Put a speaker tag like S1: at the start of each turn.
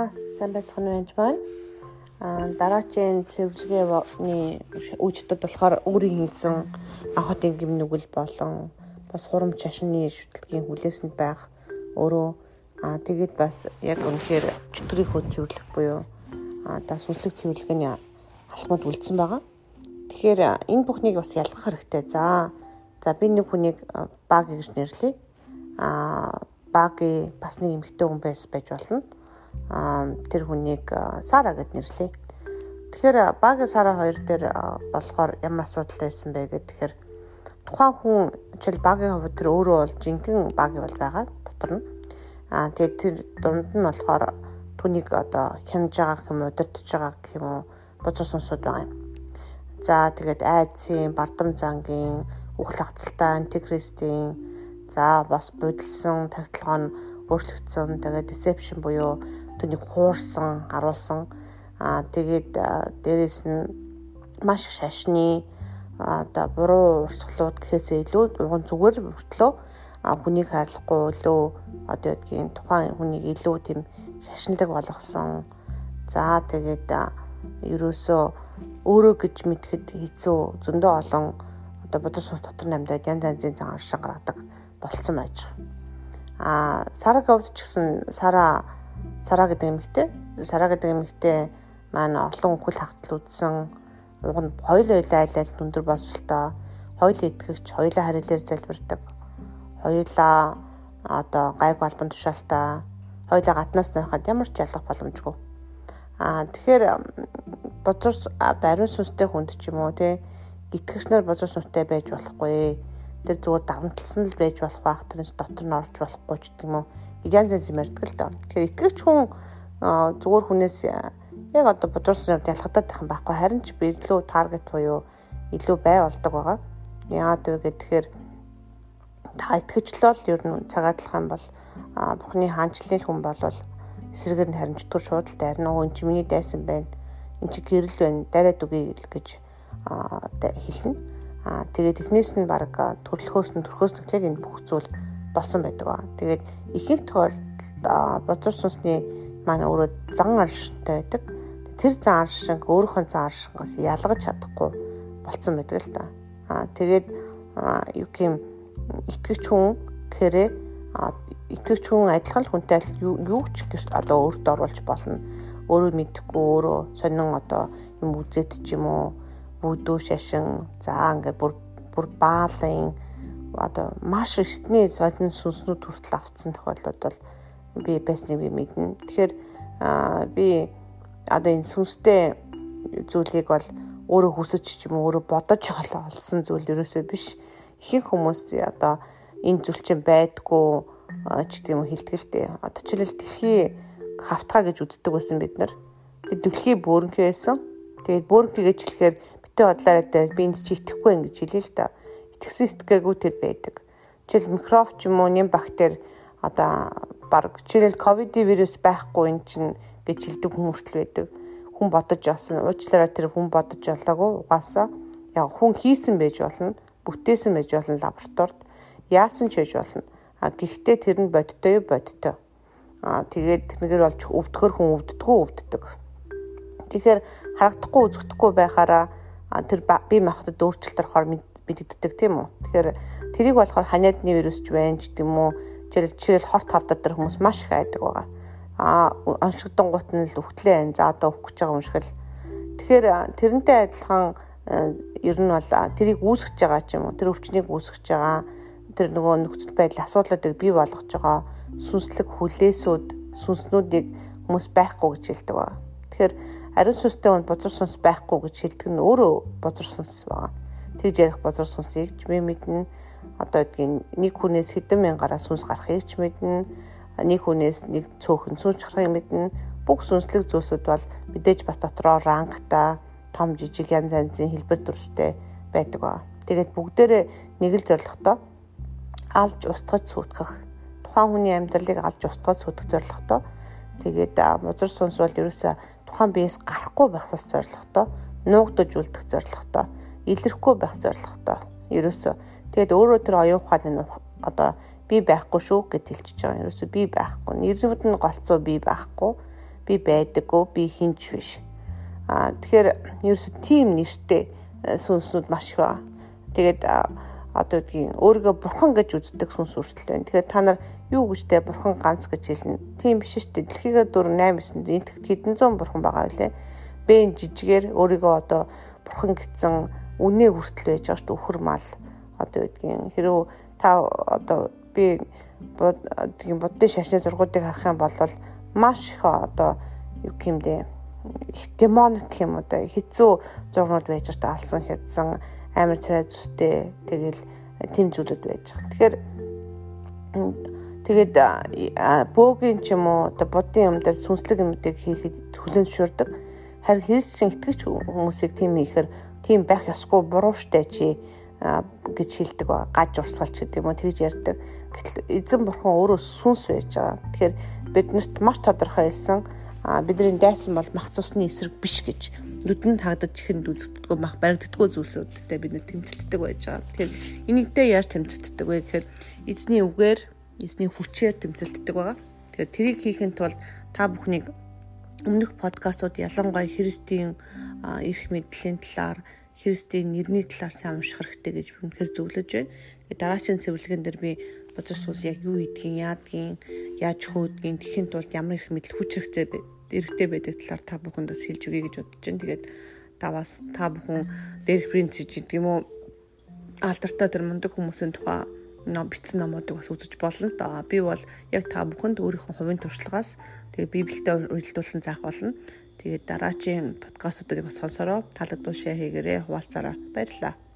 S1: За сайн байцгаана байж байна. Аа дараачийн цэвэрлэгээний үүжтэд болохоор өөрийн хийсэн анх хотын гимнүгэл болон бас хурамч шашны шүтлгийн хүлээсэнд байх өөрөө аа тэгээд бас яг үнэхээр чөтгөрийн хөө цэвэрлэх буюу аа да сүнслэг цэвэрлэгээний алхмад үлдсэн байгаа. Тэгэхээр энэ бүхнийг бас ялгах хэрэгтэй. За за би нэг хүнийг баг гэж нэрлэе. Аа баги бас нэг эмэгтэй хүн байж байж болно тэр хүнийг Сара гэд нэрлэе. Тэгэхээр баг Сара хоёр дээр болохоор ямар асуудал байсан бэ гэхэд тэгэхээр тухайн хүн жишээл багийн хувьд тэр өөрөө бол жинхэнэ баг бол байгаа дотор нь. Аа тэгээд тэр дунд нь болохоор түүнийг одоо хянаж байгаа гэх юм уу, удирдах байгаа гэх юм уу, бузар сонсууд байгаа юм. За тэгээд айдсын, бардам зангийн, үхэл хацалтай, антикристийн, за бас будилсан, тагтлагаа нь өөрчлөгдсөн, тэгээд deception буюу түүнийг хуурсан, харуулсан. Аа тэгээд дээрэс нь маш их шашны одоо буруу урсгалууд гэхээсээ илүү уган зүгээр мөртлөө хүнийг хайрлахгүй өлөө одоо гэдгийн тухайн хүнийг илүү тийм шашинлаг болгосон. За тэгээд ерөөсөө өөрөө гэж мэдхэд хэцүү зөндөө олон одоо бодос сус дотор намдаад янз янзын цан аршин гаргадаг болцсон байж байгаа. Аа Сара говд ч гэсэн Сара Сара гэдэг эмэгтэй. Сара гэдэг эмэгтэй маань олон хүл хагцал үзсэн. Уг нь хоёул ойлаа айл дүндэр болсолтой. Хоёул итгэгч, хоёулаа харилаар залбирдаг. Хоёулаа одоо гайг балбан тушаалтай. Хоёулаа гаднаас нарахад ямар ч ялгах боломжгүй. Аа тэгэхээр бозор одоо ариун сүнстэй хүнд ч юм уу те итгэгч нар бозор сүнстэй байж болохгүй. Тэр зүгээр давамтлсан л байж болох байх. Тэрнээс дотор нь орж болохгүй ч гэдэг юм уу янз янз юм ярьдаг л да. Тэгэхээр итгэгч хүн зүгээр хүнээс яг одоо бодурсан юм ялгадаад тах юм байхгүй харин ч би илүү таргет буюу илүү бай болдог байгаа. Яагаад вэ гэхээр та итгэжлэл ер нь цагаатлах юм бол бухны хаанчлалын хүн болвол эсрэгээр нь харин чөтгөр шууд л дайрна уу эн чи миний дайсан байна. Эн чи гэрэл байна. Дараад үгүй гэж хэлнэ. Аа тэгээд эхнээс нь баг төрлөхөөс нь төрхөөс нь тэгэхээр энэ бүх зүйл болсон байдаг ба. Тэгээд ихэнх тохиолдолд бозор сүнсний маань өөрөө зан аршинтай байдаг. Тэр зан аршинг өөрийнхөө зан аршингаас ялгаж чадахгүй болцсон байдаг л да. Аа тэгээд юу гэм итгэвч хүн гэхээрээ итгэвч хүн адилхан хүнтэй юу ч гэж одоо өөртөө оруулж болно. Өөрөө мэдхгүй өөрөө сонин одоо юм үзээд ч юм уу бүдүү шашин за ингээд бүр бүр баалын одоо маш эртний золин сүнснүүд хүртэл автсан тохиолдолд бол би байсныг би мэднэ. Тэгэхээр би одоо энэ сүнстэй зүйлийг бол өөрөө хүсэж ч юм уу өөрөө бодож олсон зүйл ерөөсөө биш. Ихэнх хүмүүс одоо энэ зүйл чинь байдгүй ч гэдэг юм хэлтгэлтэй. Одоо жишээлбэл дэлхий хавтгаа гэж үздэг байсан бид нар. Дэлхий бөөрнхий байсан. Тэгээд бөөрнхий гэж хэлэхээр битээ бодлаараа би энд чи итгэхгүй ингэж хэлээ л та итгэсэн сэтгэгээгүй тэр байдаг. Жишээл микроб ч юм уу нэм бактери одоо баг жишээл ковид вирус байхгүй эн чинь гэж хэлдэг хүн хүртэл байдаг. Хүн бодож яасан уучлаарай тэр хүн бодож болоогүй угаасаа яг хүн хийсэн байж болно. Бүтээсэн байж болно лабораторид. Яасан ч байж болно. А гэхдээ тэр нь бодтой юу бодтой. Аа тэгээд тэрнэр болж өвдөхөр хүн өвддгүү өвддөг. Тэгэхээр харагдахгүй үзэгдэхгүй байхаараа тэр бие махбодод өөрчлөлт орохоор мэдэгддэг тийм үү. Тэгэхээр тэрийг болохоор ханиадны вирус ч байна ч гэдэм үү. Жишээл жишээл хорт хавтад тэр хүмүүс маш их айдаг байгаа. Аа оншигдсон гут нь л өвтлээ байна. За одоо өвөх гэж байгаа юм шиг л. Тэгэхээр тэрнтэй адилхан ер нь бол тэрийг үүсгэж байгаа ч юм уу. Тэр өвчнийг үүсгэж байгаа. Тэр нөгөө нөхцөл байдал асуудлуудыг бий болгож байгаа сүнслэг хүлээсүүд сүнснүүдийг хүмүүс байхгүй гэж хэлдэг ба. Тэгэхээр ариун сүнстэй хүн бузар сүнс байхгүй гэж хэлдэг нь өөрөө бузар сүнс байгаа тэгж ярих бозор сүнсийг ч мэднэ. Одоо гэдгийг нэг хүнээс хэдэн мянгаараа сүнс гарахыг ч мэднэ. Нэг хүнээс нэг цөөхөн сүнс гарахыг мэднэ. Бүх сүнслэг зүйлсүүд бол мэдээж бас дотроо ранкта том жижиг янз янзын хэлбэр төрстэй байдаг ба. Тэгээд бүгдээрээ нэг л зорилготой алж устгаж сүйтгэх. Тухайн хүний амьдралыг алж устгаж сүйтгэх зорилготой. Тэгээд бузар сүнс бол ерөөсөө тухайн биеэс гарахгүй байх зорилготой, нуугдаж үлдэх зорилготой илэрхгүй байх зорилготой. Ерөөсөө тэгээд өөрөө тэр оюун ухааны одоо би байхгүй шүү гэж хэлчихэж байгаа. Ерөөсөө би байхгүй. Нэрнүүд нь голцоо би байхгүй. Би байдаггүй, би хинч биш. Аа тэгэхээр ерөөсө тийм нэртэй сүнснүүд маш их байна. Тэгээд одоо үггийн өөрийгөө бурхан гэж үздэг сүнс үртэл байна. Тэгэхээр та нар юу гэжтэй бурхан ганц гэж хэлнэ. Тийм биш шүү дээ. Дэлхийгээ дүр 8 9 энтгэд хэдэн зуун бурхан байгаа үлээ. Бэн жижигээр өөрийгөө одоо бурхан гэсэн үнэ хүртэл байж байгаа шүү дээ. Өхөр мал одоо үггийн хэрв та одоо би тийм буддын шашны зургуудыг харах юм бол маш их одоо юу гэмдэ их демоник юм одоо хэцүү зурнууд байж байгаа алсан хядсан амар царай зүстэй тэгэл тийм зүйлүүд байж байгаа. Тэгэхээр тэгээд бөөгийн ч юм уу одоо буддын юм дээр сүнслэг юмдыг хийхэд хүлэн зөвшөөрдөг. Харин христчин итгэж хүмүүсийг тийм хийхээр тийм байх ёсгүй буруу штэ чи гэж хэлдэг ба гаж урсгалч гэдэг юм уу тэгж ярьдаг. Гэтэл эзэн бурхан өөрөө сүнс байж байгаа. Тэгэхээр биднэрт маш тодорхой хэлсэн бидний дайсан бол мах цусны эсрэг биш гэж нүдэнд хагдаж ихэнд үзэгддэггүй мах баригддаггүй зүйлсүүдтэй бид нэ тэмцэлтдэг байж байгаа. Тэгэхээр энийгдээ яаж тэмцэлтдэг вэ гэхээр эзний үгээр эзний хүчээр тэмцэлтдэг байгаа. Тэгэхээр тэрийг хийхэд тулд та бүхнийг өмнөх подкастууд ялангуяа Христийн эрх мэдлийн талаар Христийн нэрний талаар сайн унших хэрэгтэй гэж би үнэхээр зөвлөж байна. Тэгээ дараагийн цэвэрлэгэн дээр би бузар сус яг юу идгийг, яадгийг, яаж хөөдгийг тэхийн тулд ямар их мэдл хүч хэрэгтэй эрэгтэй байдаг талаар та бүхэнд бас хэлж өгье гэж бодож байна. Тэгээд та бас та бүхэн дээрх принцип гэдэг юм уу алдартай тэр мундаг хүмүүсийн тухай ном бичсэн номуудыг бас үзэж болно. Одоо би бол яг та бүхэнд өөрийнхөө хувийн туршлагаас тэгээ библиэд үйлдүүлэн заах болно. Тэгээд дараачийн подкастуудыг бас сонсороо таалагдвал шеэр хийгээрэй, хуваалцаарай. Баярлалаа.